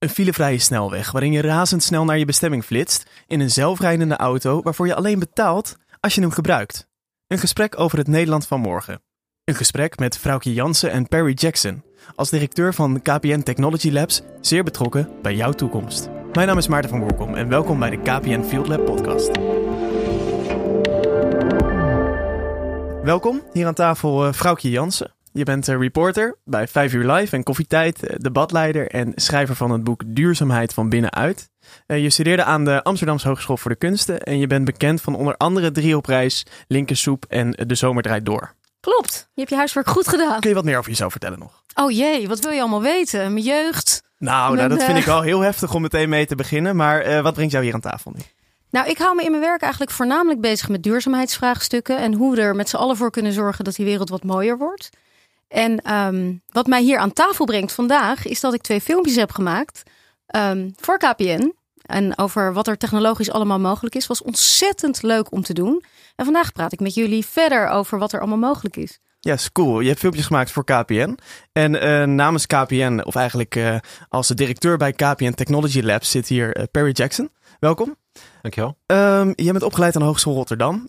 Een filevrije snelweg waarin je razendsnel naar je bestemming flitst in een zelfrijdende auto waarvoor je alleen betaalt als je hem gebruikt. Een gesprek over het Nederland van morgen. Een gesprek met Vrouwtje Jansen en Perry Jackson, als directeur van KPN Technology Labs, zeer betrokken bij jouw toekomst. Mijn naam is Maarten van Woerkom en welkom bij de KPN Field Lab podcast. Welkom, hier aan tafel uh, Vrouwtje Jansen. Je bent uh, reporter bij 5 uur live en koffietijd, uh, debatleider en schrijver van het boek Duurzaamheid van binnenuit. Uh, je studeerde aan de Amsterdamse Hogeschool voor de Kunsten en je bent bekend van onder andere Drie op Reis, Linkersoep en De Zomer draait door. Klopt, je hebt je huiswerk goed gedaan. Kun je wat meer over jezelf vertellen nog? Oh jee, wat wil je allemaal weten? Mijn jeugd? Nou, nou dat vind ik al heel heftig om meteen mee te beginnen, maar wat brengt jou hier aan tafel nu? Nou, ik hou me in mijn werk eigenlijk voornamelijk bezig met duurzaamheidsvraagstukken en hoe we er met z'n allen voor kunnen zorgen dat die wereld wat mooier wordt. En um, wat mij hier aan tafel brengt vandaag, is dat ik twee filmpjes heb gemaakt um, voor KPN. En over wat er technologisch allemaal mogelijk is, was ontzettend leuk om te doen. En vandaag praat ik met jullie verder over wat er allemaal mogelijk is. Ja, yes, cool. Je hebt filmpjes gemaakt voor KPN. En uh, namens KPN, of eigenlijk uh, als de directeur bij KPN Technology Labs, zit hier uh, Perry Jackson. Welkom. Dankjewel. Um, je bent opgeleid aan de Hogeschool Rotterdam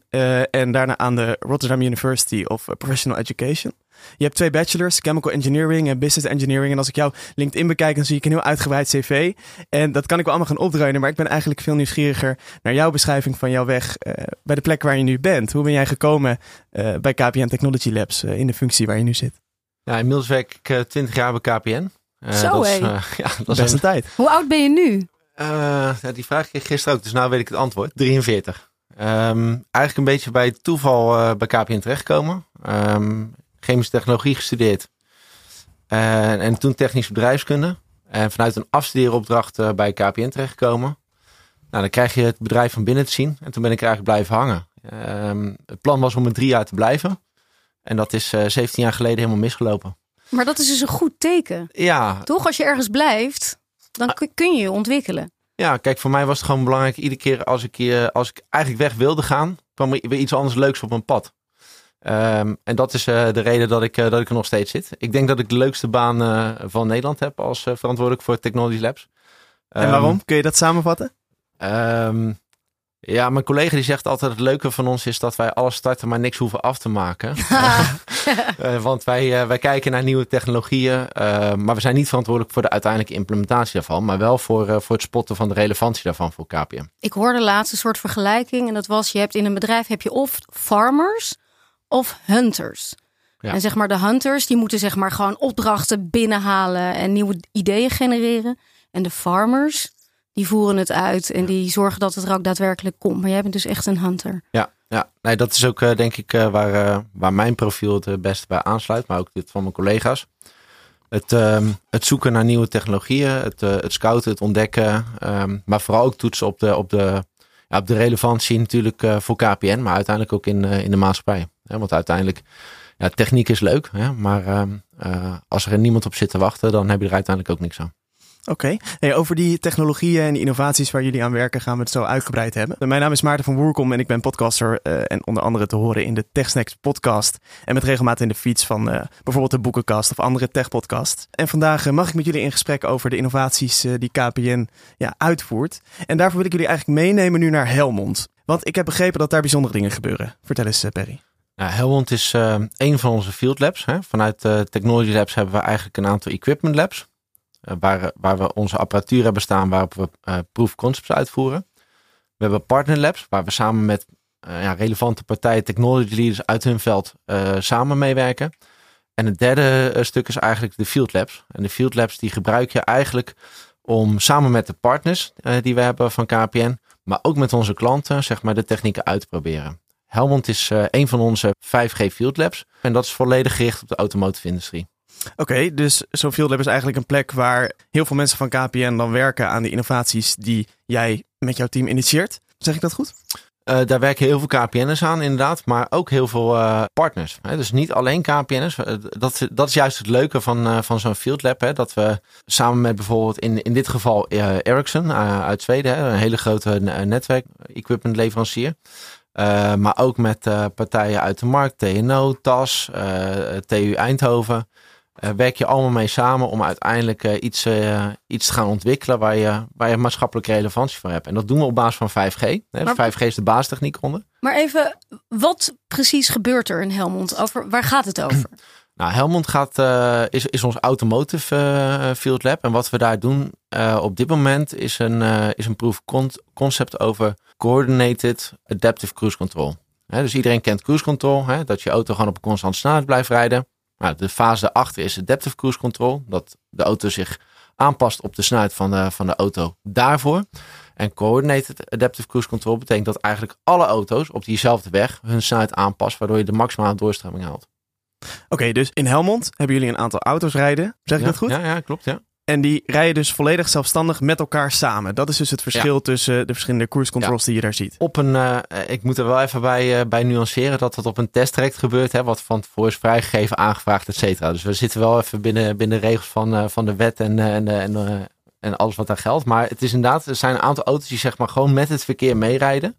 en daarna aan de Rotterdam University of Professional Education. Je hebt twee bachelors, Chemical Engineering en Business Engineering. En als ik jouw LinkedIn bekijk, dan zie ik een heel uitgebreid cv. En dat kan ik wel allemaal gaan opdreunen. Maar ik ben eigenlijk veel nieuwsgieriger naar jouw beschrijving van jouw weg uh, bij de plek waar je nu bent. Hoe ben jij gekomen uh, bij KPN Technology Labs uh, in de functie waar je nu zit? Ja, inmiddels werk ik 20 jaar bij KPN. Zo dat hé. is, ja, dat Best een tijd. Hoe oud ben je nu? ja, die vraag kreeg ik gisteren ook, dus nou weet ik het antwoord. 43. Um, eigenlijk een beetje bij toeval bij KPN terechtgekomen. Um, chemische technologie gestudeerd. En, en toen technisch bedrijfskunde. En vanuit een afstudeeropdracht uh, bij KPN terechtgekomen. Nou, dan krijg je het bedrijf van binnen te zien. En toen ben ik eigenlijk blijven hangen. Um, het plan was om er drie jaar te blijven. En dat is uh, 17 jaar geleden helemaal misgelopen. Maar dat is dus een goed teken. Ja. Toch? Als je ergens blijft, dan kun je je ontwikkelen. Ja, kijk, voor mij was het gewoon belangrijk. Iedere keer als ik, als ik eigenlijk weg wilde gaan, kwam er weer iets anders leuks op mijn pad. Um, en dat is uh, de reden dat ik, uh, dat ik er nog steeds zit. Ik denk dat ik de leukste baan uh, van Nederland heb als verantwoordelijk voor Technology Labs. Um, en waarom? Kun je dat samenvatten? Um, ja, mijn collega die zegt altijd het leuke van ons is dat wij alles starten, maar niks hoeven af te maken. want wij, wij kijken naar nieuwe technologieën, maar we zijn niet verantwoordelijk voor de uiteindelijke implementatie daarvan, maar wel voor, voor het spotten van de relevantie daarvan voor KPM. Ik hoorde laatst een soort vergelijking en dat was, je hebt in een bedrijf heb je of farmers of hunters. Ja. En zeg maar de hunters die moeten zeg maar gewoon opdrachten binnenhalen en nieuwe ideeën genereren. En de farmers die voeren het uit en die zorgen dat het er ook daadwerkelijk komt. Maar jij bent dus echt een hunter. Ja, ja. Nee, dat is ook uh, denk ik uh, waar, uh, waar mijn profiel het beste bij aansluit, maar ook dit van mijn collega's. Het, um, het zoeken naar nieuwe technologieën, het, het scouten, het ontdekken, um, maar vooral ook toetsen op de, op de, ja, op de relevantie natuurlijk voor KPN, maar uiteindelijk ook in, in de maatschappij. Want uiteindelijk, ja, techniek is leuk, maar uh, als er niemand op zit te wachten, dan heb je er uiteindelijk ook niks aan. Oké, over die technologieën en die innovaties waar jullie aan werken gaan we het zo uitgebreid hebben. Mijn naam is Maarten van Woerkom en ik ben podcaster uh, en onder andere te horen in de TechSnacks podcast. En met regelmaat in de feeds van uh, bijvoorbeeld de Boekenkast of andere techpodcasts. En vandaag mag ik met jullie in gesprek over de innovaties die KPN ja, uitvoert. En daarvoor wil ik jullie eigenlijk meenemen nu naar Helmond. Want ik heb begrepen dat daar bijzondere dingen gebeuren. Vertel eens Perry. Nou, Helmond is uh, een van onze field labs. Hè. Vanuit uh, Technology Labs hebben we eigenlijk een aantal equipment labs. Uh, waar, waar we onze apparatuur hebben staan waarop we proof concepts uitvoeren. We hebben partner labs waar we samen met ja, relevante partijen, technology leaders uit hun veld samen meewerken. En het derde stuk is eigenlijk de field labs. En de field labs die gebruik je eigenlijk om samen met de partners die we hebben van KPN, maar ook met onze klanten, zeg maar, de technieken uit te proberen. Helmond is uh, een van onze 5G Field Labs. En dat is volledig gericht op de automotive industrie. Oké, okay, dus zo'n Field Lab is eigenlijk een plek waar heel veel mensen van KPN dan werken aan de innovaties die jij met jouw team initieert. Zeg ik dat goed? Uh, daar werken heel veel KPN'ers aan, inderdaad, maar ook heel veel uh, partners. Hè? Dus niet alleen KPN'ers. Dat, dat is juist het leuke van, uh, van zo'n Field Lab. Hè? Dat we samen met bijvoorbeeld in, in dit geval Ericsson uit Zweden, hè? een hele grote netwerk-equipment leverancier. Uh, maar ook met uh, partijen uit de markt, TNO, TAS, uh, TU Eindhoven. eh, werk je allemaal mee samen om uiteindelijk eh, iets, eh, iets te gaan ontwikkelen waar je, waar je maatschappelijke relevantie voor hebt. En dat doen we op basis van 5G. Hè? Dus Maar- 5G is de basistechniek onder. Maar even, wat precies gebeurt er in Helmond? Over, waar gaat het over? Nou, Helmond gaat, eh, is, is ons automotive eh, field lab. En wat we daar doen eh, op dit moment is een, is een proof con- concept over coordinated adaptive cruise control. Dus iedereen kent cruise control, dat je auto gewoon op een constante snelheid blijft rijden. Nou, de fase daarachter is adaptive cruise control, dat de auto zich aanpast op de snelheid van de, van de auto daarvoor. En coordinated adaptive cruise control betekent dat eigenlijk alle auto's op diezelfde weg hun snelheid aanpassen, waardoor je de maximale doorstroming haalt. Oké, dus in Helmond hebben jullie een aantal auto's rijden. Zeg ik ja, dat goed? Ja, ja, klopt. Ja. En die rijden dus volledig zelfstandig met elkaar samen. Dat is dus het verschil tussen de verschillende cruise controls die je daar ziet. Op een, eh, ik moet er wel even bij, eh, bij nuanceren dat dat op een testtraject gebeurt, hè, wat van tevoren is vrijgegeven, aangevraagd, et cetera. Dus we zitten wel even binnen, binnen de regels van, eh, van de wet en, en, en, en alles wat daar geldt. Maar het is inderdaad, er zijn een aantal auto's die zeg maar gewoon met het verkeer meerijden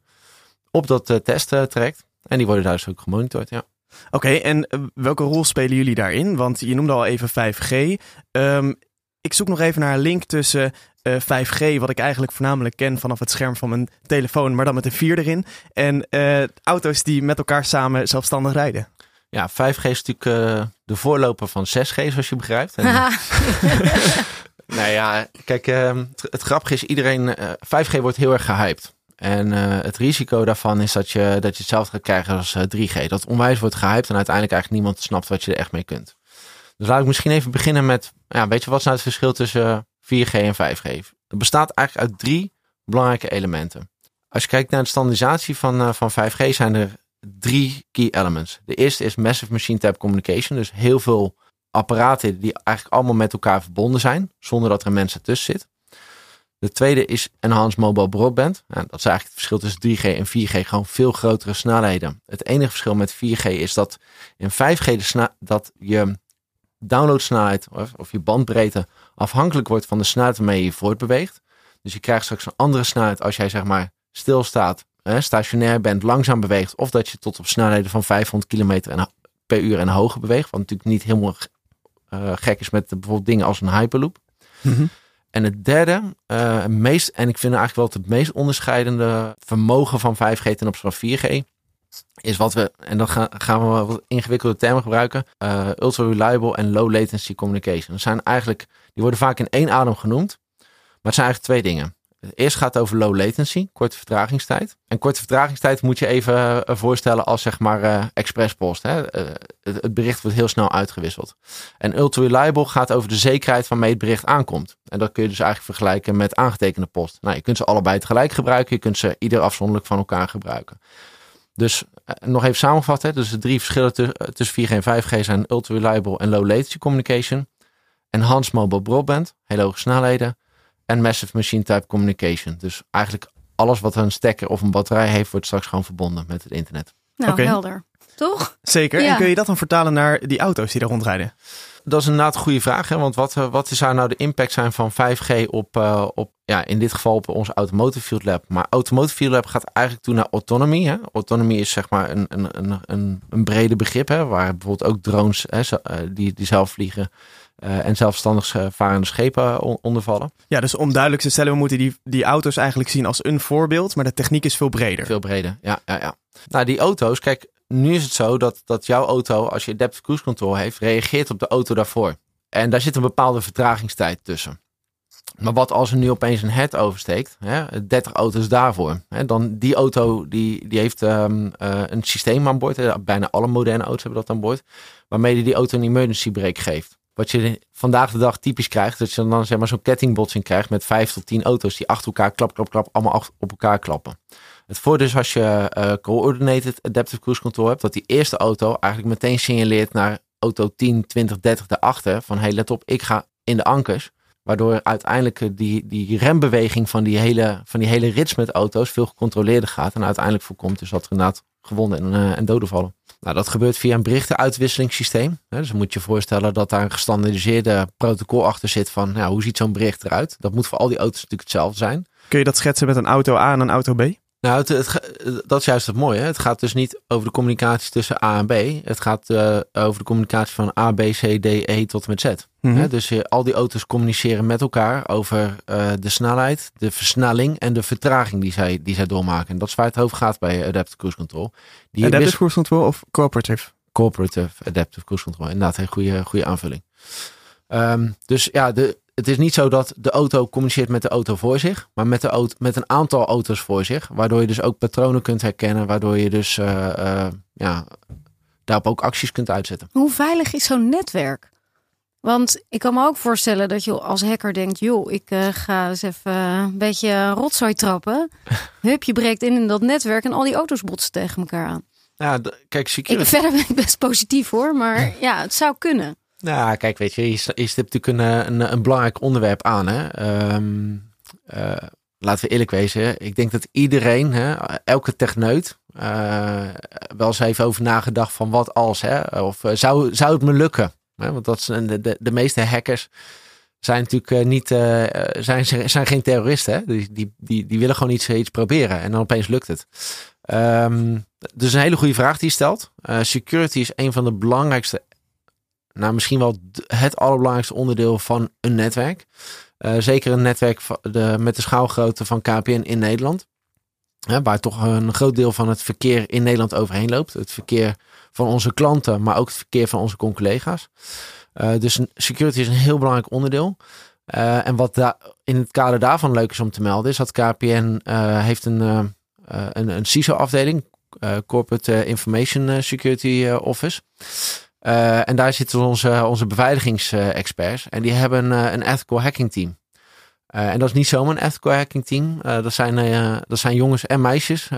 op dat testtraject. En die worden daar dus ook gemonitord, ja. Oké, en eh, welke rol spelen jullie daarin? Want je noemde al even 5G. Ehm, ik zoek nog even naar een link tussen eh, 5G, wat ik eigenlijk voornamelijk ken vanaf het scherm van mijn telefoon, maar dan met een 4 erin. En eh, auto's die met elkaar samen zelfstandig rijden. Ja, 5G is natuurlijk eh, de voorloper van 6G, zoals je begrijpt. En, Nou ja, kijk, ehm, het, het grappige is, iedereen, eh, 5G wordt heel erg gehyped. En eh, het risico daarvan is dat je, dat je hetzelfde gaat krijgen als eh, 3G. Dat onwijs wordt gehyped en uiteindelijk eigenlijk niemand snapt wat je er echt mee kunt. Dus laat ik misschien even beginnen met, ja, weet je wat is nou het verschil tussen eh, 4G en 5G? Het bestaat eigenlijk uit drie belangrijke elementen. Als je kijkt naar de standaardisatie van, eh, van 5G zijn er drie key elements. De eerste is Massive Machine Type Communication. Dus heel veel apparaten die eigenlijk allemaal met elkaar verbonden zijn, zonder dat er een mens ertussen zit. De tweede is Enhanced Mobile Broadband. Nou, dat is eigenlijk het verschil tussen 3G en 4G, gewoon veel grotere snelheden. Het enige verschil met 4G is dat in 5G de dat je downloadsnelheid of, of je bandbreedte afhankelijk wordt van de snelheid waarmee je voortbeweegt. Dus je krijgt straks een andere snelheid als jij zeg maar stilstaat, stationair bent, langzaam beweegt, of dat je tot op snelheden van 500 kilometer en- per uur en hoger beweegt. Wat natuurlijk niet helemaal eh, gek is met bijvoorbeeld dingen als een hyperloop. En het derde, eh, meest, en ik vind eigenlijk wel het meest onderscheidende vermogen van 5G ten opzichte van 4G, is wat we, en dan gaan, gaan we wat ingewikkelde termen gebruiken, eh, ultra reliable en low latency communication. Dat zijn eigenlijk, die worden vaak in één adem genoemd, maar het zijn eigenlijk twee dingen. Eerst gaat het over low latency, korte vertragingstijd. En korte vertragingstijd moet je even eh, voorstellen als zeg maar eh expresspost. Hè? Eh, het, bericht wordt heel snel uitgewisseld. En ultra reliable gaat over de zekerheid waarmee het bericht aankomt. En dat kun je dus eigenlijk vergelijken met aangetekende post. Nou, je kunt ze allebei tegelijk gebruiken. Je kunt ze ieder afzonderlijk van elkaar gebruiken. Dus nog even samenvatten. Dus de drie verschillen tu- tussen 4G en 5G zijn ultra reliable en low latency communication. Enhanced mobile broadband, hele hoge snelheden. En massive machine type communication. Dus eigenlijk alles wat een stekker of een batterij heeft, wordt straks gewoon verbonden met het internet. Nou, Oké. helder. Toch? Zeker. Ja. En kun je dat dan vertalen naar die auto's die daar rondrijden? Dat is inderdaad een goede vraag. Hè? Want wat, eh, wat zou nou de impact zijn van 5G op, eh, op ja, in dit geval op onze Automotive Field Lab. Maar Automotive Field Lab gaat eigenlijk toe naar autonomy. Hè? Autonomy is zeg maar een, een, een, een, een brede begrip. Hè? Waar bijvoorbeeld ook drones hè, eh, die, die zelf vliegen. Eh, en zelfstandig eh, varende schepen on- onder vallen. Ja, dus om duidelijk te stellen, we moeten die, die auto's eigenlijk zien als een voorbeeld, maar de techniek is veel breder. Veel breder, ja, ja, ja. Nou, die auto's, kijk, nu is het zo dat, dat jouw auto, als je adaptive cruise control heeft, reageert op de auto daarvoor. En daar zit een bepaalde vertragingstijd tussen. Maar wat als er nu opeens een head oversteekt, hè, 30 auto's daarvoor, hè, dan die auto die, die heeft ehm, eh, een systeem aan boord, hè, bijna alle moderne auto's hebben dat aan boord, waarmee die, die auto een emergency brake geeft. Wat je vandaag de dag typisch krijgt, dat je dan zeg maar zo'n kettingbotsing krijgt met 5 tot 10 auto's die achter elkaar klap, klap, klap, allemaal op elkaar klappen. Het voordeel is als je eh, coordinated adaptive cruise control hebt, dat die eerste auto eigenlijk meteen signaleert naar auto 10, 20, 30 daarachter van hey let op, ik ga in de ankers. Waardoor uiteindelijk eh, die, die rembeweging van die, hele, van die hele rits met auto's veel gecontroleerder gaat. En uiteindelijk voorkomt dus dat er inderdaad gewonden en, eh, en doden vallen. Nou, dat gebeurt via een berichtenuitwisselingssysteem. Dus dan moet je voorstellen dat daar een gestandaardiseerde protocol achter zit van ja, hoe ziet zo'n bericht eruit. Dat moet voor al die auto's natuurlijk hetzelfde zijn. Kun je dat schetsen met een auto A en een auto B? Nou, het, het, dat is juist het mooie. Hè? Het gaat dus niet over de communicatie tussen A en B. Het gaat uh, over de communicatie van A, B, C, D, E tot en met Z. Mm Mhm. Hè? Dus uh, al die auto's communiceren met elkaar over uh, de snelheid, de versnelling en de vertraging die zij, die zij doormaken. En dat is waar het over gaat bij Adaptive Cruise Control. Die Adaptive Cruise Control of Cooperative? Cooperative Adaptive Cruise Control. Inderdaad, een goede, goede aanvulling. Um, dus ja, de, het is niet zo dat de auto communiceert met de auto voor zich, maar met, de auto, met een aantal auto's voor zich. Waardoor je dus ook patronen kunt herkennen, waardoor je dus uh, uh, ja, daarop ook acties kunt uitzetten. Hoe veilig is zo'n netwerk? Want ik kan me ook voorstellen dat je als hacker denkt: joh, ik uh, ga eens even een beetje rotzooi trappen. Hup, je breekt in in dat netwerk en al die auto's botsen tegen elkaar aan. Ja, kijk, security... Ik, verder ben ik best positief hoor, maar ja, het zou kunnen. Nou, kijk, weet je, je, je stipt natuurlijk een, een, een, belangrijk onderwerp aan. Hè? Um, laten we eerlijk wezen. Ik denk dat iedereen, hè, elke techneut, uh, wel eens even over nagedacht van wat als. Hè? Of zou, zou het me lukken? Hè? Want dat zijn de, de, meeste hackers zijn natuurlijk niet, zijn, zijn geen terroristen. Hè? Die, die, die, die willen gewoon iets, iets proberen en dan opeens lukt het. Um, dus een hele goede vraag die je stelt. security is een van de belangrijkste nou, misschien wel het allerbelangrijkste onderdeel van een netwerk. Uh, zeker een netwerk de, met de schaalgrootte van KPN in Nederland. Hè, waar toch een groot deel van het verkeer in Nederland overheen loopt. Het verkeer van onze klanten, maar ook het verkeer van onze collega's. Uh, dus security is een heel belangrijk onderdeel. Uh, en wat in het kader daarvan leuk is om te melden, is dat KPN heeft een, een, een CISO-afdeling, Corporate Information Security Office. Uh, en daar zitten onze, onze beveiligingsexperts. En die hebben uh, een ethical hacking team. Uh, en dat is niet zomaar een ethical hacking team. dat, zijn, dat zijn jongens en meisjes.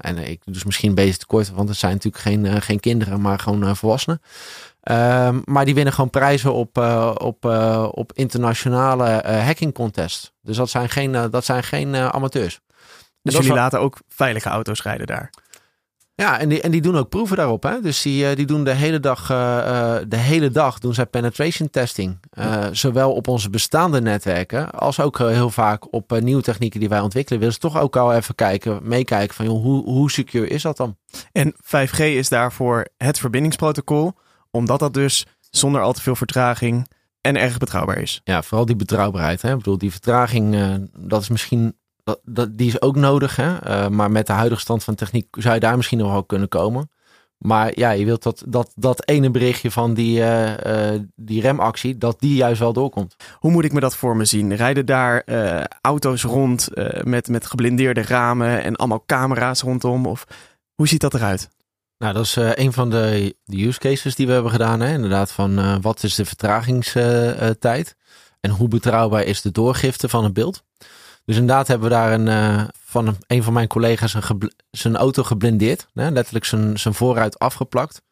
en ik doe dus misschien een beetje tekort, want het zijn natuurlijk geen, geen kinderen, maar gewoon volwassenen. Ehm, maar die winnen gewoon prijzen op, op, op internationale hacking contests. Dus dat zijn geen, dat zijn geen amateurs. Dus jullie laten ook veilige auto's rijden daar? Ja, en die, en die doen ook proeven daarop. Hè? Dus die, die doen de hele dag, uh, uh, de hele dag doen zij penetration testing. Uh, zowel op onze bestaande netwerken als ook heel vaak op nieuwe technieken die wij ontwikkelen. Willen ze toch ook al even kijken, meekijken van joh, hoe, hoe secure is dat dan? En 5G is daarvoor het verbindingsprotocol, omdat dat dus zonder al te veel vertraging en erg betrouwbaar is. Ja, vooral die betrouwbaarheid. Hè? Ik bedoel, die vertraging, dat is misschien dat, dat, die is ook nodig. Hè? Uh, maar met de huidige stand van techniek zou je daar misschien nog wel kunnen komen. Maar ja, je wilt dat, dat, dat ene berichtje van die, uh, uh, die remactie, dat die juist wel doorkomt. Hoe moet ik me dat voor me zien? Rijden daar auto's rond met, met geblindeerde ramen en allemaal camera's rondom? Of hoe ziet dat eruit? Nou, dat is een van de, de use cases die we hebben gedaan. Hè? Inderdaad, van wat is de vertragingstijd? en hoe betrouwbaar is de doorgifte van het beeld? Dus inderdaad hebben we daar een, uh, van een, van mijn collega's een zijn auto geblindeerd. Hè? Letterlijk zijn, zijn voorruit afgeplakt.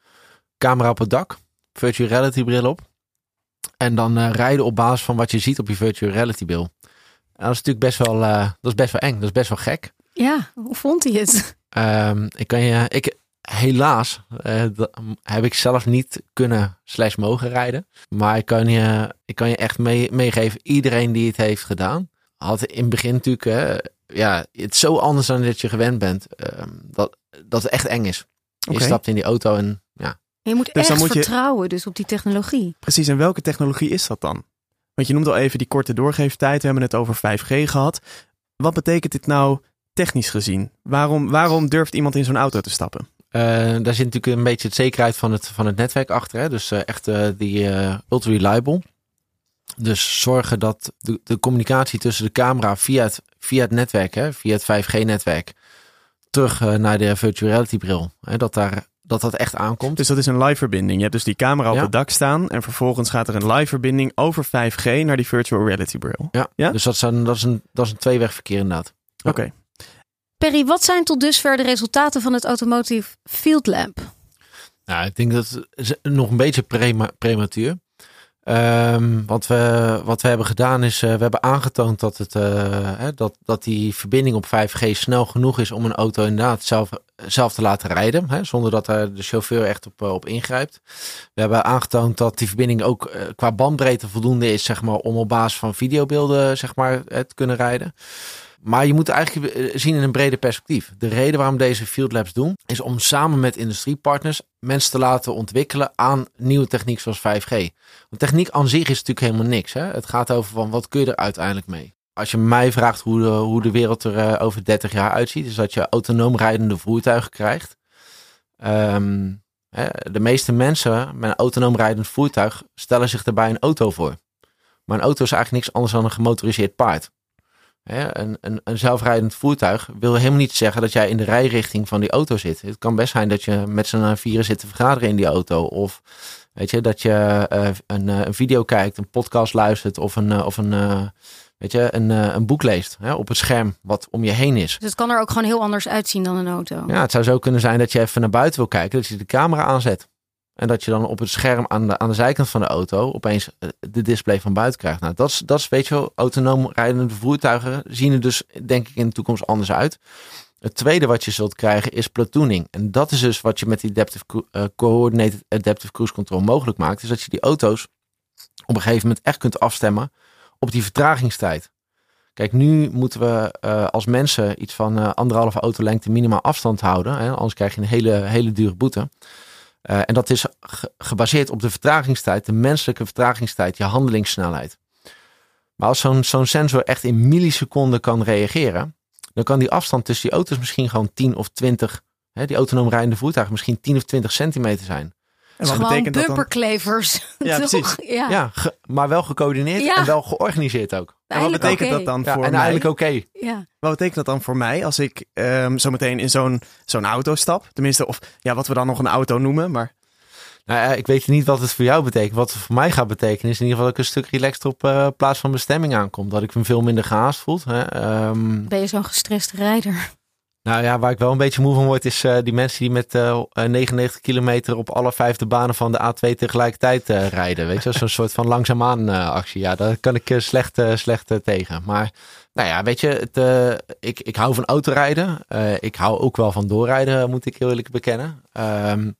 Camera op het dak. Virtual reality bril op. En dan uh, rijden op basis van wat je ziet op je virtual reality bril. En dat is natuurlijk best wel, uh, dat is best wel eng. Dat is best wel gek. Ja, hoe vond hij het? Um, ik kan je, ik, helaas heb ik zelf niet kunnen slash mogen rijden. Maar ik kan je, ik kan je echt mee, meegeven, iedereen die het heeft gedaan had in het begin natuurlijk, hè, ja, het is zo anders dan dat je gewend bent, uh, dat, dat het echt eng is. Je stapt in die auto en ja. Je moet dus echt moet vertrouwen je... dus op die technologie. Precies, en welke technologie is dat dan? Want je noemt al even die korte doorgeeftijd, we hebben het over 5G gehad. Wat betekent dit nou technisch gezien? Waarom, waarom durft iemand in zo'n auto te stappen? Uh, daar zit natuurlijk een beetje het zekerheid van het, van het netwerk achter. Hè? Dus uh, echt uh, die ultra reliable. Dus zorgen dat de, de, communicatie tussen de camera via het, via het netwerk, hè, via het 5G-netwerk, terug uh, naar de virtual reality bril, hè, dat, daar, dat dat echt aankomt. Dus dat is een live verbinding. Je hebt dus die camera op ja. het dak staan en vervolgens gaat er een live verbinding over 5G naar die virtual reality bril. Ja, ja? dus dat is een, dat is een, dat is een tweewegverkeer inderdaad. Ja. Oké. Okay. Perry, wat zijn tot dusver de resultaten van het Automotive Field Lab? Nou, ik denk dat het nog een beetje prema prematuur. Um, wat, we, wat we hebben gedaan is, uh, we hebben aangetoond dat, het, uh, dat, dat die verbinding op 5G snel genoeg is om een auto inderdaad zelf, zelf te laten rijden. Hè, zonder dat er de chauffeur echt op, op ingrijpt. We hebben aangetoond dat die verbinding ook qua bandbreedte voldoende is zeg maar, om op basis van videobeelden zeg maar, te kunnen rijden. Maar je moet eigenlijk eh, zien in een breder perspectief. De reden waarom deze Field Labs doen, is om samen met industriepartners mensen te laten ontwikkelen aan nieuwe techniek zoals 5G. Want techniek aan zich is natuurlijk helemaal niks. Hè? Het gaat over van wat kun je er uiteindelijk mee. Als je mij vraagt hoe de, hoe de wereld er uh, over 30 jaar uitziet, is dat je autonoom rijdende voertuigen krijgt. Um, hè, de meeste mensen met een autonoom rijdend voertuig stellen zich daarbij een auto voor. Maar een auto is eigenlijk niks anders dan een gemotoriseerd paard. Een, een, een, zelfrijdend voertuig wil helemaal niet zeggen dat jij in de rijrichting van die auto zit. Het kan best zijn dat je met z'n vieren zit te vergaderen in die auto. Of weet je, dat je uh, een, een, video kijkt, een podcast luistert of een, uh, of een, uh, weet je, een, een boek leest hè, op het scherm wat om je heen is. Dus het kan er ook gewoon heel anders uitzien dan een auto. Ja, het zou zo kunnen zijn dat je even naar buiten wil kijken, dat je de camera aanzet. En dat je dan op het scherm aan de, aan de zijkant van de auto opeens eh, de display van buiten krijgt. Nou, dat is, dat is weet je wel, autonoom rijdende voertuigen zien er dus denk ik in de toekomst anders uit. Het tweede wat je zult krijgen is platooning. En dat is dus wat je met die adaptive, uh, coordinated adaptive cruise control mogelijk maakt. Is dat je die auto's op een gegeven moment echt kunt afstemmen op die vertragingstijd. Kijk, nu moeten we uh, als mensen iets van uh, anderhalve autolengte minimaal afstand houden. Hè? Anders krijg je een hele, hele dure boete. Uh, en dat is gebaseerd op de vertragingstijd, de menselijke vertragingstijd, je handelingssnelheid. Maar als zo'n zo'n sensor echt in milliseconden kan reageren, dan kan die afstand tussen die auto's misschien gewoon 10 of 20, hè, die autonoom rijdende voertuigen, misschien 10 of 20 centimeter zijn. En wat betekent dat bumperklevers. Ja, precies. Ja, ja ge, maar wel gecoördineerd ja. en wel georganiseerd ook. En wat betekent okay. dat dan ja, voor en mij? eigenlijk oké. Okay. Ja. Wat betekent dat dan voor mij als ik um, zo meteen in zo'n zo'n auto stap? Tenminste, of ja, wat we dan nog een auto noemen, maar... Nou ja, ik weet niet wat het voor jou betekent. Wat het voor mij gaat betekenen is in ieder geval dat ik een stuk relaxed op uh, plaats van bestemming aankom. Dat ik me veel minder gehaast voel. Hè. Um, ben je zo'n gestreste rijder? Nou ja, waar ik wel een beetje moe van word, is uh, die mensen die met uh, 99 kilometer op alle vijfde banen van de A2 tegelijkertijd rijden. Weet je, zo'n soort van langzaamaan actie. Ja, daar kan ik slecht, slecht tegen. Maar nou ja, weet je, het, ik, ik hou van autorijden. ik hou ook wel van doorrijden, moet ik heel eerlijk bekennen. Um,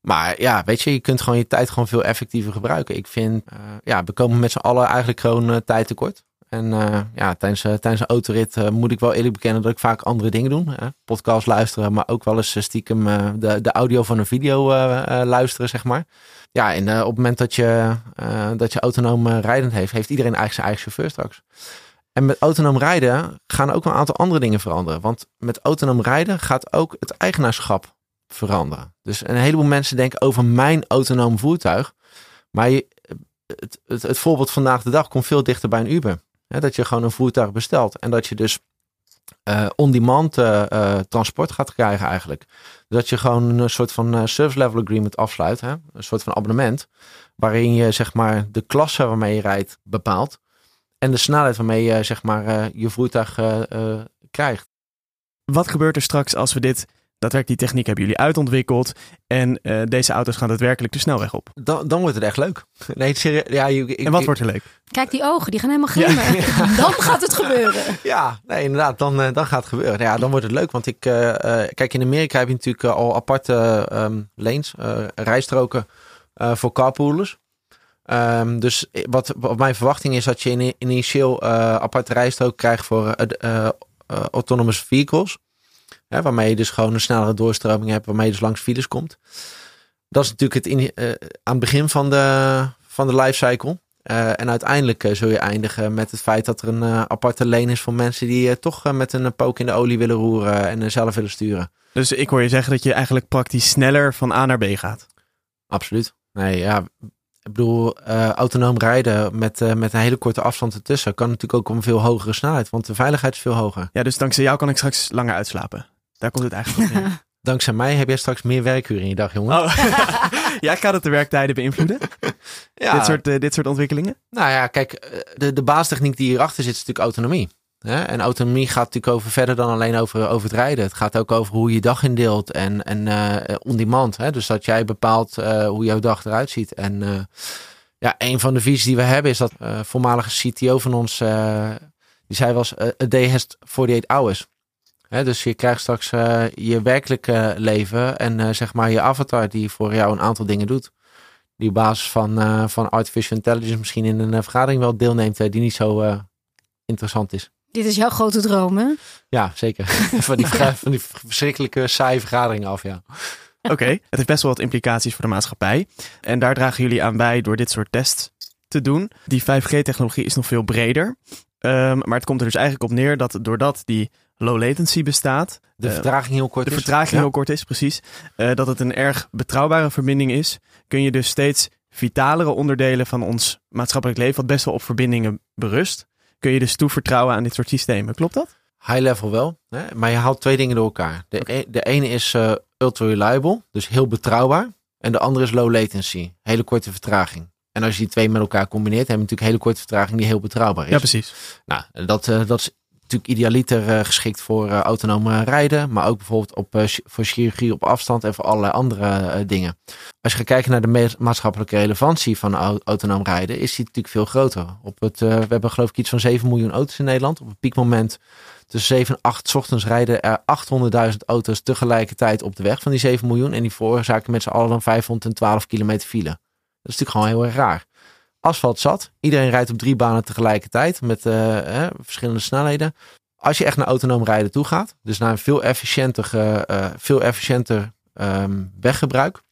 maar ja, weet je, je kunt gewoon je tijd gewoon veel effectiever gebruiken. Ik vind, ja, we komen met z'n allen eigenlijk gewoon tijd tekort. En uh, ja, tijdens, uh, tijdens een autorit uh, moet ik wel eerlijk bekennen dat ik vaak andere dingen doe. Podcast luisteren, maar ook wel eens stiekem de, de audio van een video luisteren, zeg maar. Ja, en op het moment dat je, dat je autonoom rijdend heeft, heeft iedereen eigenlijk zijn eigen chauffeur straks. En met autonoom rijden gaan ook een aantal andere dingen veranderen. Want met autonoom rijden gaat ook het eigenaarschap veranderen. Dus een heleboel mensen denken over mijn autonoom voertuig. Maar het, het, het voorbeeld vandaag de dag komt veel dichter bij een Uber. Hè, dat je gewoon een voertuig bestelt en dat je dus uh, on-demand uh, uh, transport gaat krijgen eigenlijk. Dat je gewoon een soort van service level agreement afsluit. Hè? Een soort van abonnement. Waarin je zeg maar de klasse waarmee je rijdt bepaalt. En de snelheid waarmee je zeg maar je voertuig krijgt. Wat gebeurt er straks als we dit daadwerkelijk die techniek hebben jullie uitontwikkeld en uh, deze auto's gaan daadwerkelijk de snelweg op. Dan, dan wordt het echt leuk. Nee, serieus, ja, ik, en wat ik, wordt er leuk? Kijk, die ogen, die gaan helemaal glimmen. Ja. Dan gaat het gebeuren. Ja, nee, inderdaad, dan, uh, dan gaat het gebeuren. Ja, dan wordt het leuk, want ik, uh, kijk, in Amerika heb je natuurlijk al aparte um, lanes, rijstroken voor carpoolers. Um, dus wat, wat mijn verwachting is dat je in, initieel aparte rijstrook krijgt voor autonomous vehicles. Hè, waarmee je dus gewoon een snellere doorstroming hebt, waarmee je dus langs files komt. Dat is natuurlijk het in, uh, aan het begin van de, van de lifecycle. Uh, en uiteindelijk uh, zul je eindigen met het feit dat er een aparte lane is voor mensen die toch met een pook in de olie willen roeren en zelf willen sturen. Dus ik hoor je zeggen dat je eigenlijk praktisch sneller van A naar B gaat. Absoluut. Nee, ja, ik bedoel, autonoom rijden met, met een hele korte afstand ertussen kan natuurlijk ook om een veel hogere snelheid, want de veiligheid is veel hoger. Ja, dus dankzij jou kan ik straks langer uitslapen. Daar komt het eigenlijk op neer. Dankzij mij heb jij straks meer werkuren in je dag, jongen. Oh. ja, kan het de werktijden beïnvloeden? ja. dit, soort, uh, dit soort ontwikkelingen? Nou ja, kijk, de, de baastechniek die hierachter zit is natuurlijk autonomie. En autonomie gaat natuurlijk over verder dan alleen over, over het rijden. Het gaat ook over hoe je je dag indeelt en, en uh, on-demand. Hè? Dus dat jij bepaalt uh, hoe jouw dag eruit ziet. En uh, ja, een van de visies die we hebben is dat voormalige CTO van ons, die zei was, a day has 48 hours. Hè? Dus je krijgt straks je werkelijke leven en zeg maar je avatar die voor jou een aantal dingen doet. Die op basis van, van artificial intelligence misschien in een vergadering wel deelneemt die niet zo interessant is. Dit is jouw grote droom, hè? Ja, zeker. van, die, van die verschrikkelijke saaie vergaderingen af, ja. Oké, het heeft best wel wat implicaties voor de maatschappij. En daar dragen jullie aan bij door dit soort tests te doen. Die 5G-technologie is nog veel breder. Um, maar het komt er dus eigenlijk op neer dat doordat die low latency bestaat. De vertraging heel kort de is. De vertraging heel kort is, precies. Uh, dat het een erg betrouwbare verbinding is. Kun je dus steeds vitalere onderdelen van ons maatschappelijk leven, wat best wel op verbindingen berust, kun je dus toevertrouwen aan dit soort systemen. Klopt dat? High level wel, hè? maar je haalt twee dingen door elkaar. De, e de ene is uh, ultra reliable, dus heel betrouwbaar. En de andere is low latency, hele korte vertraging. En als je die twee met elkaar combineert, heb je natuurlijk hele korte vertraging die heel betrouwbaar is. Ja, precies. Nou, dat, uh, dat is natuurlijk idealiter uh, geschikt voor uh, autonome rijden, maar ook bijvoorbeeld op, uh, voor chirurgie op afstand en voor allerlei andere dingen. Als je gaat kijken naar de maatschappelijke relevantie van autonoom rijden, is die natuurlijk veel groter. Op het, we hebben geloof ik iets van 7 miljoen auto's in Nederland. Op het piekmoment tussen 7 en 8 ochtends rijden er 800.000 auto's tegelijkertijd op de weg van die 7 miljoen. En die veroorzaken met z'n allen dan 512 kilometer file. Dat is natuurlijk gewoon heel erg raar asfalt zat. Iedereen rijdt op drie banen tegelijkertijd met uh, verschillende snelheden. Als je echt naar autonoom rijden toe gaat, dus naar een veel efficiënter, uh, veel efficiënter um, weggebruik,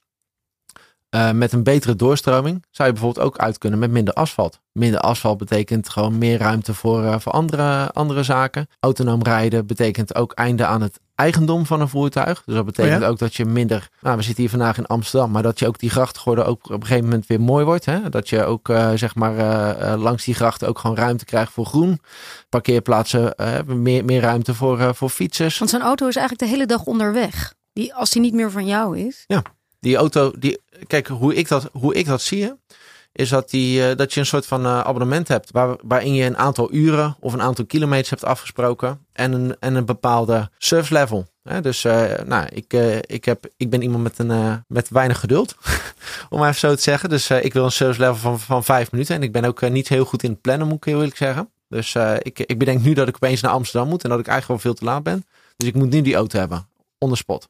uh, met een betere doorstroming, zou je bijvoorbeeld ook uit kunnen met minder asfalt. Minder asfalt betekent gewoon meer ruimte voor, voor andere, andere zaken. Autonoom rijden betekent ook einde aan het eigendom van een voertuig. Dus dat betekent Oh ja? ook dat je minder. Nou, we zitten hier vandaag in Amsterdam, maar dat je ook die grachtgordel ook op een gegeven moment weer mooi wordt. Hè? Dat je ook uh, zeg maar uh, uh, langs die grachten ook gewoon ruimte krijgt voor groen. Parkeerplaatsen hebben meer, meer ruimte voor, voor fietsers. Want zo'n auto is eigenlijk de hele dag onderweg. Die, als die niet meer van jou is. Ja, die auto, die, kijk hoe ik dat, hoe ik dat zie, is dat, die, dat je een soort van abonnement hebt waar, waarin je een aantal uren of een aantal kilometers hebt afgesproken en een, en een bepaalde service level. Hè? Dus uh, nou, ik, ik, heb, ik ben iemand met, een, met weinig geduld, om maar even zo te zeggen. Dus ik wil een service level van, van vijf minuten en ik ben ook niet heel goed in het plannen, moet ik heel eerlijk zeggen. Dus ik, ik bedenk nu dat ik opeens naar Amsterdam moet en dat ik eigenlijk wel veel te laat ben. Dus ik moet nu die auto hebben, on the spot.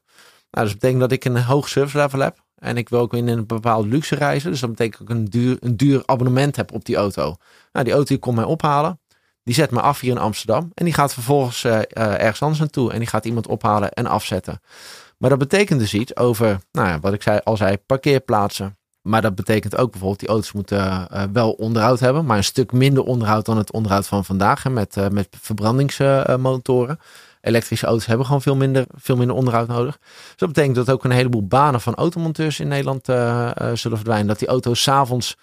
Nou, dus dat betekent dat ik een hoog service level heb. En ik wil ook in een bepaalde luxe reizen. Dus dat betekent dat ik een duur, een duur abonnement heb op die auto. Nou, die auto die komt mij ophalen. Die zet me af hier in Amsterdam. En die gaat vervolgens uh, uh, ergens anders naartoe. En die gaat iemand ophalen en afzetten. Maar dat betekent dus iets over, nou ja, wat ik zei, al zei, parkeerplaatsen. Maar dat betekent ook bijvoorbeeld, die auto's moeten uh, wel onderhoud hebben. Maar een stuk minder onderhoud dan het onderhoud van vandaag. Hè, met, met verbrandingsmotoren. Elektrische auto's hebben gewoon veel minder, veel minder onderhoud nodig. Dus dat betekent dat ook een heleboel banen van automonteurs in Nederland uh, uh, zullen verdwijnen. Dat die auto's s'avonds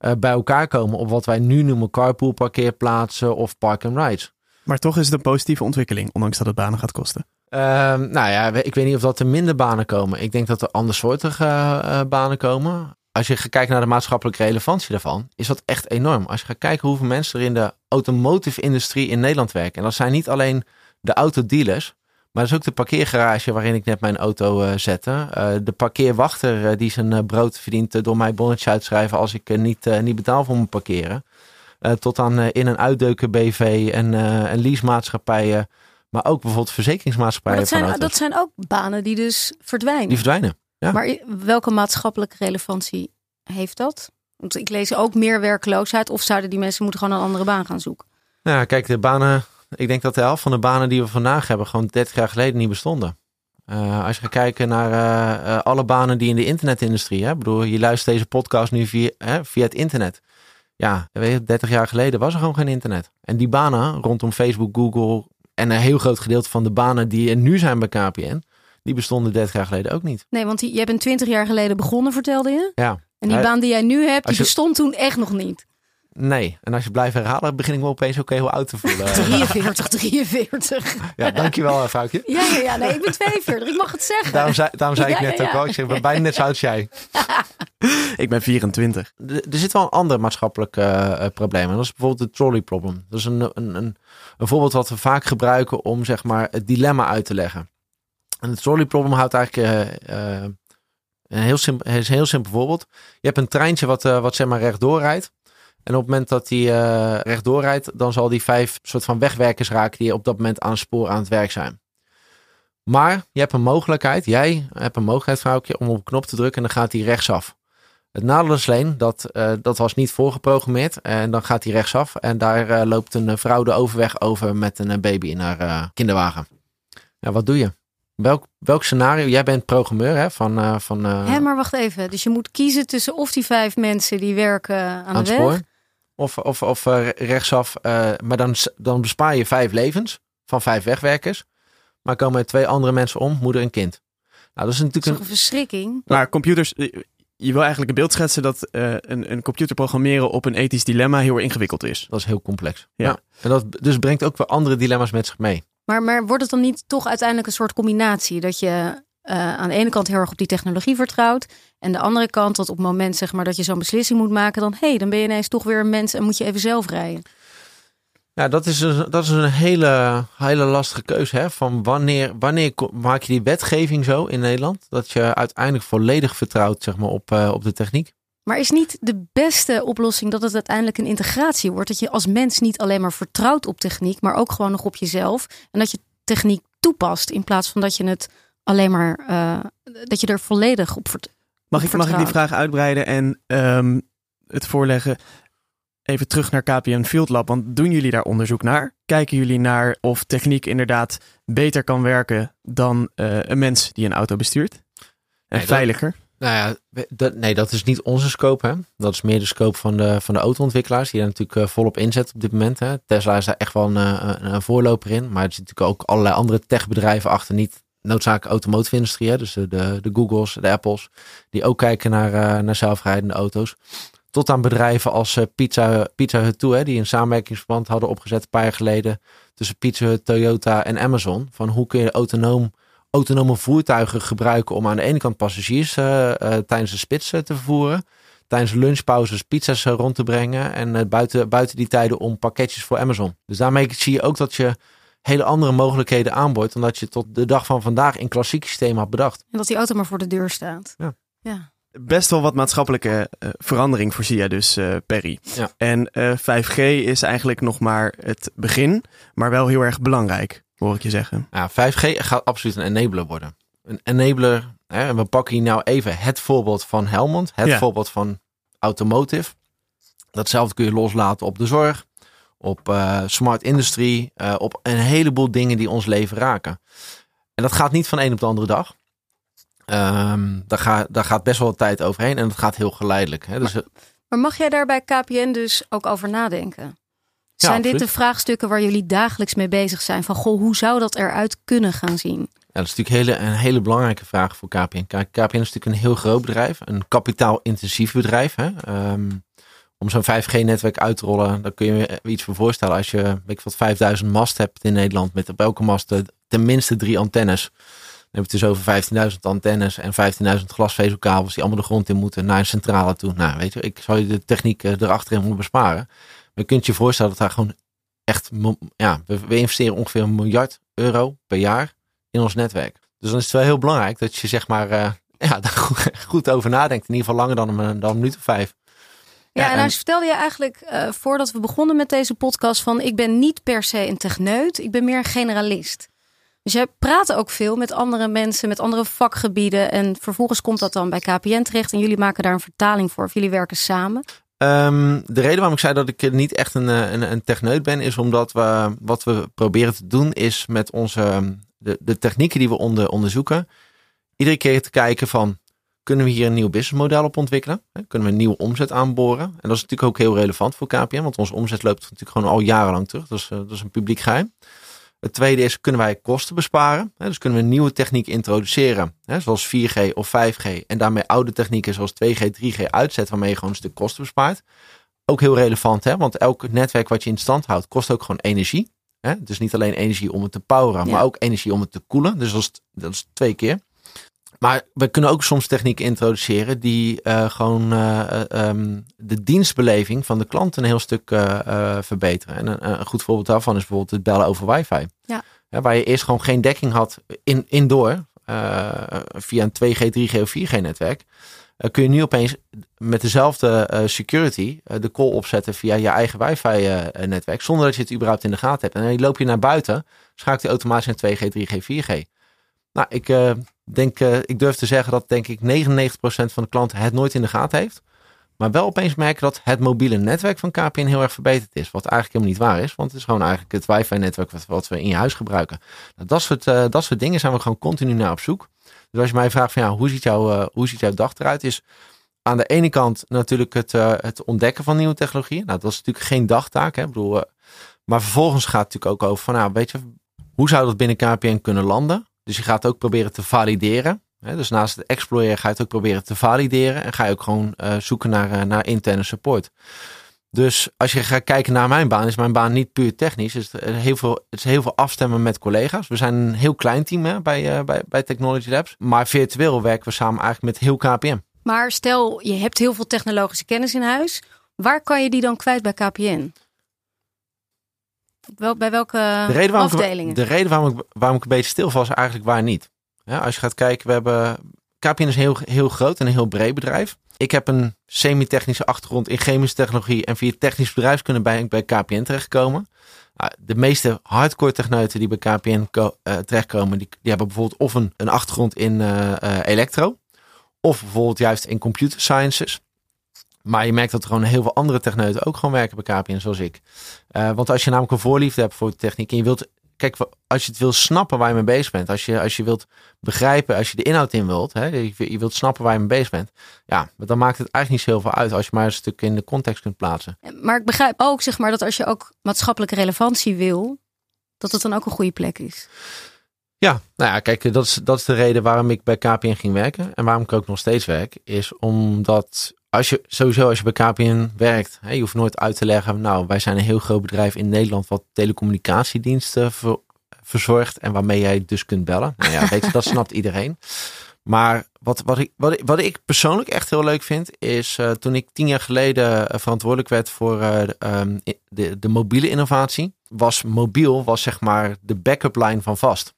uh, bij elkaar komen op wat wij nu noemen carpool parkeerplaatsen of park and rides. Maar toch is het een positieve ontwikkeling, ondanks dat het banen gaat kosten. Uh, nou ja, ik weet niet of dat er minder banen komen. Ik denk dat er andersoortige uh, banen komen. Als je gaat kijken naar de maatschappelijke relevantie daarvan, is dat echt enorm. Als je gaat kijken hoeveel mensen er in de automotive industrie in Nederland werken. En dat zijn niet alleen de autodealers, maar dat is ook de parkeergarage waarin ik net mijn auto uh, zette. Uh, de parkeerwachter uh, die zijn brood verdient door mij bonnetjes uitschrijven als ik niet, niet betaal voor mijn parkeren. tot aan in- en uitdeuken BV en, en leasemaatschappijen. Maar ook bijvoorbeeld verzekeringsmaatschappijen. Maar dat, zijn, dat zijn ook banen die dus verdwijnen. Die verdwijnen. Ja. Maar welke maatschappelijke relevantie heeft dat? Want ik lees ook meer werkloosheid. Of zouden die mensen moeten gewoon een andere baan gaan zoeken? Nou, kijk, de banen ik denk dat de helft van de banen die we vandaag hebben gewoon 30 jaar geleden niet bestonden. Uh, als je gaat kijken naar uh, uh, alle banen die in de internetindustrie, hè, bedoel, je luistert deze podcast nu via, hè, via het internet. Ja, weet je, 30 jaar geleden was er gewoon geen internet. En die banen rondom Facebook, Google en een heel groot gedeelte van de banen die er nu zijn bij KPN, die bestonden 30 jaar geleden ook niet. Nee, want jij bent 20 jaar geleden begonnen, vertelde je. Ja. En die baan die jij nu hebt, die je, bestond toen echt nog niet. Nee, en als je blijft herhalen, begin ik me opeens ook heel oud te voelen. 43, 43. Ja, dankjewel, vrouwtje. Ja, ja, ja, nee, ik ben 42, ik mag het zeggen. Daarom zei, daarom zei Ja, ik net ja, ja. ook al, ik zeg, ik ben bijna net zo oud als jij. Ik ben 24. Er er zit wel een ander maatschappelijk uh, probleem. En dat is bijvoorbeeld het trolley problem. Dat is een, een, een, een voorbeeld wat we vaak gebruiken om zeg maar, het dilemma uit te leggen. En het trolley problem houdt eigenlijk uh, uh, een, heel simpel, is een heel simpel voorbeeld. Je hebt een treintje wat, wat zeg maar rechtdoor rijdt. En op het moment dat die uh, rechtdoor rijdt, dan zal die vijf soort van wegwerkers raken die op dat moment aan het spoor aan het werk zijn. Maar je hebt een mogelijkheid, jij hebt een mogelijkheid, vrouwtje, om op een knop te drukken en dan gaat die rechtsaf. Het nadeel is alleen dat eh, dat was niet voorgeprogrammeerd. En dan gaat hij rechtsaf en daar eh, loopt een vrouw de overweg over met een baby in haar kinderwagen. Ja, wat doe je? Welk, welk scenario? Jij bent programmeur hè, van, van Hè, maar wacht even. Dus je moet kiezen tussen of die vijf mensen die werken aan, aan de het weg. spoor. Of, of, of eh, rechtsaf. eh, maar dan, dan bespaar je vijf levens van vijf wegwerkers. Maar komen er twee andere mensen om, moeder en kind. Nou, dat is Dat is natuurlijk toch een, een verschrikking? Maar computers, eh, je wil eigenlijk een beeld schetsen dat eh, een, een computer programmeren op een ethisch dilemma heel erg ingewikkeld is. dat is heel complex. Ja. En dat dus brengt ook weer andere dilemma's met zich mee. Maar, maar wordt het dan niet toch uiteindelijk een soort combinatie? Dat je eh, aan de ene kant heel erg op die technologie vertrouwt. En de andere kant dat op het moment zeg maar, dat je zo'n beslissing moet maken. Dan, hé, hey, dan ben je ineens toch weer een mens en moet je even zelf rijden. Ja, dat is een, dat is een hele, hele lastige keuze. Hè? Van wanneer, wanneer maak je die wetgeving zo in Nederland? Dat je uiteindelijk volledig vertrouwt zeg maar, op, eh, op de techniek. Maar is niet de beste oplossing dat het uiteindelijk een integratie wordt? Dat je als mens niet alleen maar vertrouwt op techniek, maar ook gewoon nog op jezelf. En dat je techniek toepast in plaats van dat je het alleen maar, eh, dat je er volledig op vertrouwt. Mag ik, mag ik die vraag uitbreiden en ehm, het voorleggen? Even terug naar KPN Field Lab, want doen jullie daar onderzoek naar? Kijken jullie naar of techniek inderdaad beter kan werken dan eh, een mens die een auto bestuurt? En Nee, dat- veiliger? Nou ja, dat, nee, dat is niet onze scope. Hè? Dat is meer de scope van de, van de auto-ontwikkelaars. Die daar natuurlijk eh, volop inzetten op dit moment. Hè? Tesla is daar echt wel een, eh, een, een voorloper in. Maar er zitten natuurlijk ook allerlei andere techbedrijven achter. Niet noodzakelijk automotive industrie. Dus de, de, Googles, de Apples. Die ook kijken naar, eh, naar zelfrijdende auto's. Tot aan bedrijven als eh, Pizza, Pizza Hut toe. Hè? Die een samenwerkingsverband hadden opgezet een paar jaar geleden. Tussen Pizza Hut, Toyota en Amazon. Van hoe kun je autonoom autonome voertuigen gebruiken om aan de ene kant passagiers eh, tijdens de spits te vervoeren. Tijdens lunchpauzes pizza's rond te brengen. En buiten, buiten die tijden om pakketjes voor Amazon. Dus daarmee zie je ook dat je hele andere mogelijkheden aanboort. Dan dat je tot de dag van vandaag in klassiek systeem had bedacht. En dat die auto maar voor de deur staat. Ja. ja. Best wel wat maatschappelijke eh, verandering voorzie jij dus, eh, Perry. Ja. En eh, 5G is eigenlijk nog maar het begin, maar wel heel erg belangrijk, hoor ik je zeggen. Ja, 5G gaat absoluut een enabler worden. Een enabler, hè, en we pakken hier nou even het voorbeeld van Helmond. Het Ja. voorbeeld van automotive. Datzelfde kun je loslaten op de zorg, op eh, smart industry, eh, op een heleboel dingen die ons leven raken. En dat gaat niet van een op de andere dag. Ehm, daar, gaat, daar gaat best wel wat tijd overheen en dat gaat heel geleidelijk. Hè. Dus, eh, Maar mag jij daar bij KPN dus ook over nadenken? Zijn dit de vraagstukken waar jullie dagelijks mee bezig zijn? Van goh, hoe zou dat eruit kunnen gaan zien? Ja, dat is natuurlijk hele, een hele belangrijke vraag voor KPN. Kijk, KPN is natuurlijk een heel groot bedrijf, een kapitaalintensief bedrijf. Hè? Ehm, om zo'n 5G-netwerk uit te rollen, daar kun je je iets voor voorstellen. Als je, weet ik wat, 5000 mast hebt in Nederland, met op elke mast eh, tenminste drie antennes. Dan heb je dus over 15.000 antennes en 15.000 glasvezelkabels die allemaal de grond in moeten naar een centrale toe. Nou, weet je, ik zal je de techniek eh, erachterin moeten besparen. Maar je kunt je voorstellen dat daar gewoon echt, ja, we, investeren ongeveer een miljard euro per jaar in ons netwerk. Dus dan is het wel heel belangrijk dat je zeg maar eh, ja, daar goed, goed over nadenkt. In ieder geval langer dan een, dan een minuut of vijf. Ja, Ja, en en- nou vertelde je eigenlijk eh, voordat we begonnen met deze podcast van ik ben niet per se een techneut, ik ben meer een generalist. Dus jij praat ook veel met andere mensen, met andere vakgebieden en vervolgens komt dat dan bij KPN terecht en jullie maken daar een vertaling voor of jullie werken samen. Ehm, de reden waarom ik zei dat ik niet echt een, eh, een, een techneut ben, is omdat we wat we proberen te doen, is met onze de, de technieken die we onder, onderzoeken, iedere keer te kijken van kunnen we hier een nieuw businessmodel op ontwikkelen? Kunnen we een nieuwe omzet aanboren? En dat is natuurlijk ook heel relevant voor KPN, want onze omzet loopt natuurlijk gewoon al jarenlang terug. Dat is, eh, dat is een publiek geheim. Het tweede is, kunnen wij kosten besparen? Dus kunnen we een nieuwe techniek introduceren, zoals 4G of 5G, en daarmee oude technieken zoals 2G, 3G uitzetten, waarmee je gewoon een stuk kosten bespaart. Ook heel relevant, hè? want elk netwerk wat je in stand houdt, kost ook gewoon energie. Dus niet alleen energie om het te poweren, Ja. maar ook energie om het te koelen. Dus dat is, dat is twee keer. Maar we kunnen ook soms technieken introduceren die eh, gewoon eh, eh, ehm, de dienstbeleving van de klant een heel stuk verbeteren. En een, een goed voorbeeld daarvan is bijvoorbeeld het bellen over wifi. Ja. Waar je eerst gewoon geen dekking had in, indoor via een 2G, 3G of 4G netwerk. kun je nu opeens met dezelfde security de call opzetten via je eigen wifi netwerk. Zonder dat je het überhaupt in de gaten hebt. En dan loop je naar buiten, schakelt hij automatisch naar 2G, 3G, 4G. Nou, ik uh, denk, uh, ik durf te zeggen dat denk ik 99% van de klanten het nooit in de gaten heeft. Maar wel opeens merken dat het mobiele netwerk van KPN heel erg verbeterd is. Wat eigenlijk helemaal niet waar is. Want het is gewoon eigenlijk het wifi-netwerk wat, wat, we in je huis gebruiken. Nou, dat, soort, uh, dat soort dingen zijn we gewoon continu naar op zoek. Dus als je mij vraagt van ja, hoe ziet, jouw, hoe ziet jouw dag eruit? Is aan de ene kant natuurlijk het, het ontdekken van nieuwe technologieën. Nou, dat is natuurlijk geen dagtaak. Hè? Ik bedoel, maar vervolgens gaat het natuurlijk ook over van nou, weet je, hoe zou dat binnen KPN kunnen landen? Dus je gaat ook proberen te valideren. Dus naast het exploreren ga je het ook proberen te valideren. En ga je ook gewoon uh, zoeken naar, uh, naar interne support. Dus als je gaat kijken naar mijn baan, is mijn baan niet puur technisch. Het is heel veel, het is heel veel afstemmen met collega's. We zijn een heel klein team hè, bij, bij, bij Technology Labs. Maar virtueel werken we samen eigenlijk met heel KPN. Maar stel, je hebt heel veel technologische kennis in huis. Waar kan je die dan kwijt bij KPN? Wel, bij welke de reden afdelingen? Ik, de reden waarom ik, waarom ik een beetje stil was, eigenlijk waar niet. Ja, als je gaat kijken, we hebben. KPN is een heel, heel groot en een heel breed bedrijf. Ik heb een semi-technische achtergrond in chemische technologie en via technisch bedrijfskunde ben ik bij KPN terechtgekomen. Nou, de meeste hardcore techneuten die bij KPN uh, terechtkomen, die, die hebben bijvoorbeeld of een, een achtergrond in uh, uh, elektro, of bijvoorbeeld juist in computer sciences. Maar je merkt dat er gewoon heel veel andere techneuten ook gewoon werken bij KPN, zoals ik. Uh, want als je namelijk een voorliefde hebt voor de techniek en je wilt, kijk, als je het wil snappen waar je mee bezig bent, als je, als je wilt begrijpen, als je de inhoud in wilt, hè, je, je wilt snappen waar je mee bezig bent, ja, dan maakt het eigenlijk niet zo heel veel uit als je maar een stuk in de context kunt plaatsen. Maar ik begrijp ook, zeg maar, dat als je ook maatschappelijke relevantie wil, dat het dan ook een goede plek is. Ja, nou ja, kijk, dat is, dat is de reden waarom ik bij KPN ging werken en waarom ik ook nog steeds werk, is omdat als je sowieso als je bij KPN werkt, je hoeft nooit uit te leggen, nou, wij zijn een heel groot bedrijf in Nederland wat telecommunicatiediensten ver, verzorgt en waarmee jij dus kunt bellen. Nou ja, weet dat snapt iedereen. Maar wat, wat, ik, wat, wat ik persoonlijk echt heel leuk vind, is uh, toen ik tien jaar geleden uh, verantwoordelijk werd voor uh, um, de, de mobiele innovatie, was mobiel was zeg maar de backup line van vast.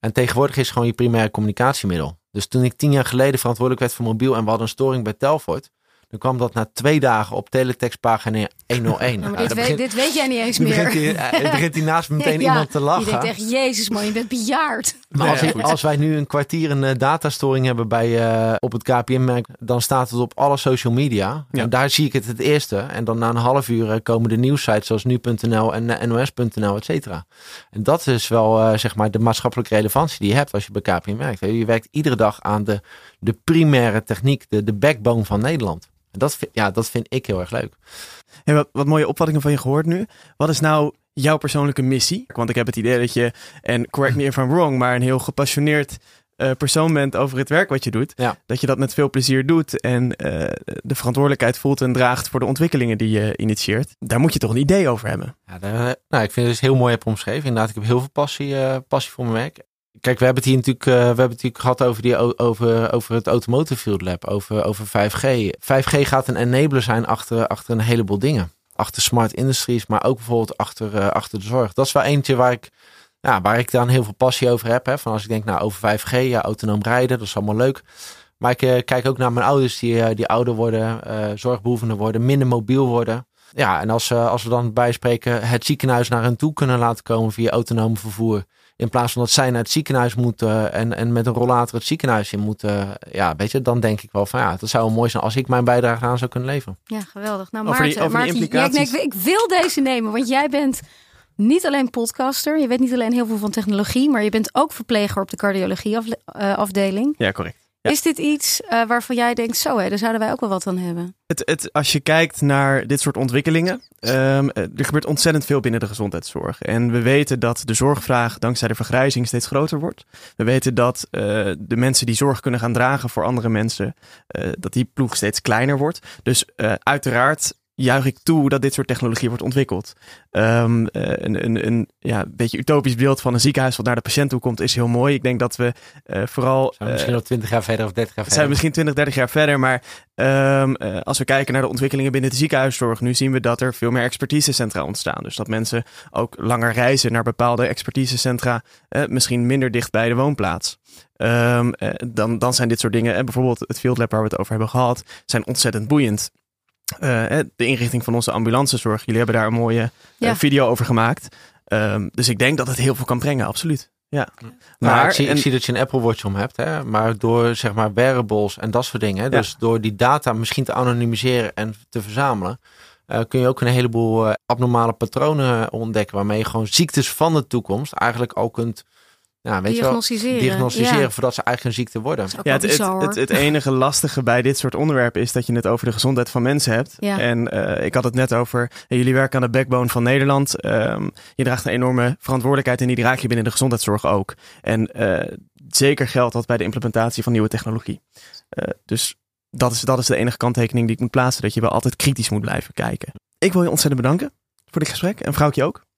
En tegenwoordig is gewoon je primaire communicatiemiddel. Dus toen ik tien jaar geleden verantwoordelijk werd voor mobiel en we hadden een storing bij Telfort, dan kwam dat na twee dagen op teletextpagina 101. maar dit, weet, dit, weet jij niet eens meer. Begint hij, begint hij naast meteen ja, iemand te lachen. Je denkt echt, jezus man, je bent bejaard. Maar als, ja, als, wij nu een kwartier een uh, datastoring hebben bij, uh, op het KPN-merk, dan staat het op alle social media. Ja. En daar zie ik het het eerste. En dan na een half uur komen de nieuwsites zoals nu.nl en nos.nl, et cetera. En dat is wel zeg maar de maatschappelijke relevantie die je hebt als je bij KPN werkt. Je werkt iedere dag aan de, de primaire techniek, de, de backbone van Nederland. En dat, ja, dat vind ik heel erg leuk. Hey, wat, wat mooie opvattingen van je gehoord nu. Wat is nou jouw persoonlijke missie? Want ik heb het idee dat je, en correct me if I'm wrong, maar een heel gepassioneerd uh, persoon bent over het werk wat je doet. Ja. Dat je dat met veel plezier doet en uh, de verantwoordelijkheid voelt en draagt voor de ontwikkelingen die je initieert. Daar moet je toch een idee over hebben. Ja, daar, nou, ik vind het dus heel mooi heb omschreven. Inderdaad, ik heb heel veel passie, uh, passie voor mijn werk. Kijk, we hebben het hier natuurlijk, uh, we hebben het natuurlijk gehad over, die, over, over het Automotive Field Lab, over, over 5G. 5G gaat een enabler zijn achter, achter een heleboel dingen. Achter smart industries, maar ook bijvoorbeeld achter, uh, achter de zorg. Dat is wel eentje waar ik, ja, waar ik dan heel veel passie over heb. Hè. Van als ik denk, nou, over 5G, ja, autonoom rijden, dat is allemaal leuk. Maar ik uh, kijk ook naar mijn ouders die, die ouder worden, zorgbehoevenden worden, minder mobiel worden. Ja, en als, als we dan bijspreken het ziekenhuis naar hen toe kunnen laten komen via autonoom vervoer in plaats van dat zij naar het ziekenhuis moeten en, en met een rollator het ziekenhuis in moeten. Ja, weet je, dan denk ik wel van ja, dat zou wel mooi zijn als ik mijn bijdrage aan zou kunnen leveren. Ja, geweldig. Nou, Maarten, over die, over Maarten, die ja, nee, ik, ik wil deze nemen, want jij bent niet alleen podcaster, je weet niet alleen heel veel van technologie, maar je bent ook verpleger op de cardiologie uh, afdeling. Ja. Is dit iets uh, waarvan jij denkt, zo hè, daar zouden wij ook wel wat aan hebben? Het, het, als je kijkt naar dit soort ontwikkelingen, um, er gebeurt ontzettend veel binnen de gezondheidszorg. En we weten dat de zorgvraag dankzij de vergrijzing steeds groter wordt. We weten dat uh, de mensen die zorg kunnen gaan dragen voor andere mensen, uh, dat die ploeg steeds kleiner wordt. Dus uiteraard juich ik toe dat dit soort technologie wordt ontwikkeld. Um, een, een, een ja, beetje utopisch beeld van een ziekenhuis wat naar de patiënt toe komt is heel mooi. Ik denk dat we uh, vooral... Zijn we misschien al 20 jaar verder of 30 jaar verder? Zijn we misschien 20, 30 jaar verder. Maar um, uh, als we kijken naar de ontwikkelingen binnen de ziekenhuiszorg, nu zien we dat er veel meer expertisecentra ontstaan. Dus dat mensen ook langer reizen naar bepaalde expertisecentra, uh, misschien minder dicht bij de woonplaats. Um, dan, dan zijn dit soort dingen, en bijvoorbeeld het Field Lab waar we het over hebben gehad, zijn ontzettend boeiend. Uh, de inrichting van onze ambulancezorg. Jullie hebben daar een mooie ja. uh, video over gemaakt. Um, dus ik denk dat het heel veel kan brengen, absoluut. Ja. Maar Maar, ik, zie, ik zie dat je een Apple Watch om hebt, hè? maar door zeg maar wearables en dat soort dingen, dus door die data misschien te anonimiseren en te verzamelen, eh, kun je ook een heleboel eh, abnormale patronen ontdekken, waarmee je gewoon ziektes van de toekomst eigenlijk al kunt ja, weet je wel, Diagnosticeren. Ja. voordat ze eigenlijk een ziekte worden. Dat is ook Ja, het, het, bizar, het, het enige lastige bij dit soort onderwerpen is dat je het over de gezondheid van mensen hebt. Ja. En eh, ik had het net over, eh, jullie werken aan de backbone van Nederland. Ehm, je draagt een enorme verantwoordelijkheid en die draag je binnen de gezondheidszorg ook. En eh, zeker geldt dat bij de implementatie van nieuwe technologie. Eh, dus dat is, dat is de enige kanttekening die ik moet plaatsen, dat je wel altijd kritisch moet blijven kijken. Ik wil je ontzettend bedanken voor dit gesprek en vrouwtje ook.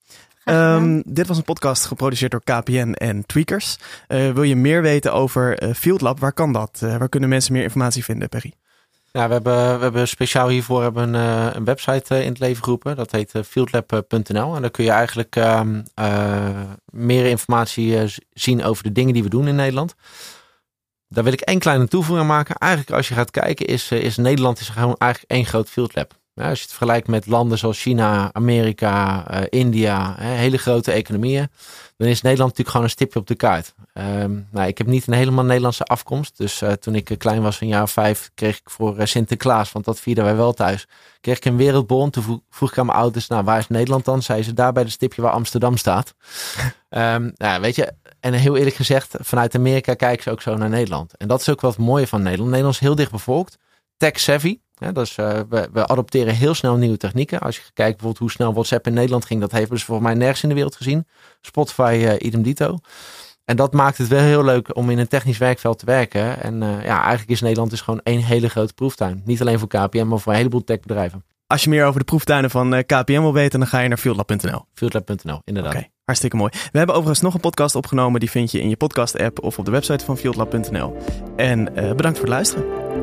Ehm, dit was een podcast geproduceerd door KPN en Tweakers. Eh, wil je meer weten over eh, Field Lab? Waar kan dat? Eh, waar kunnen mensen meer informatie vinden, Perry? Ja, we hebben, we hebben speciaal hiervoor hebben een, een website in het leven geroepen. Dat heet fieldlab.nl. En daar kun je eigenlijk ehm, eh, meer informatie zien over de dingen die we doen in Nederland. Daar wil ik één kleine toevoeging aan maken. Eigenlijk als je gaat kijken is, is Nederland is gewoon eigenlijk één groot fieldlab. Ja, als je het vergelijkt met landen zoals China, Amerika, eh, India, hè, hele grote economieën, dan is Nederland natuurlijk gewoon een stipje op de kaart. Ehm, nou, ik heb niet een helemaal Nederlandse afkomst. Dus eh, toen ik eh, klein was, een jaar of vijf, kreeg ik voor Sinterklaas, want dat vierden wij wel thuis, kreeg ik een wereldbon. Toen vroeg, vroeg ik aan mijn ouders, nou waar is Nederland dan? Zeiden ze daar bij het stipje waar Amsterdam staat. Nou, weet je, en heel eerlijk gezegd, vanuit Amerika kijken ze ook zo naar Nederland. En dat is ook wat het mooie van Nederland. Nederland is heel dicht bevolkt, tech savvy. Ja, dus eh, we, we adopteren heel snel nieuwe technieken. Als je kijkt bijvoorbeeld hoe snel WhatsApp in Nederland ging, dat heeft dus volgens mij nergens in de wereld gezien. Spotify, eh, idem dito. En dat maakt het wel heel leuk om in een technisch werkveld te werken. En eh, ja, eigenlijk is Nederland dus gewoon één hele grote proeftuin. Niet alleen voor KPM, maar voor een heleboel techbedrijven. Als je meer over de proeftuinen van KPN wil weten, dan ga je naar fieldlab.nl. Fieldlab.nl, inderdaad. Hartstikke mooi. We hebben overigens nog een podcast opgenomen. Die vind je in je podcast-app of op de website van fieldlab.nl. En bedankt voor het luisteren.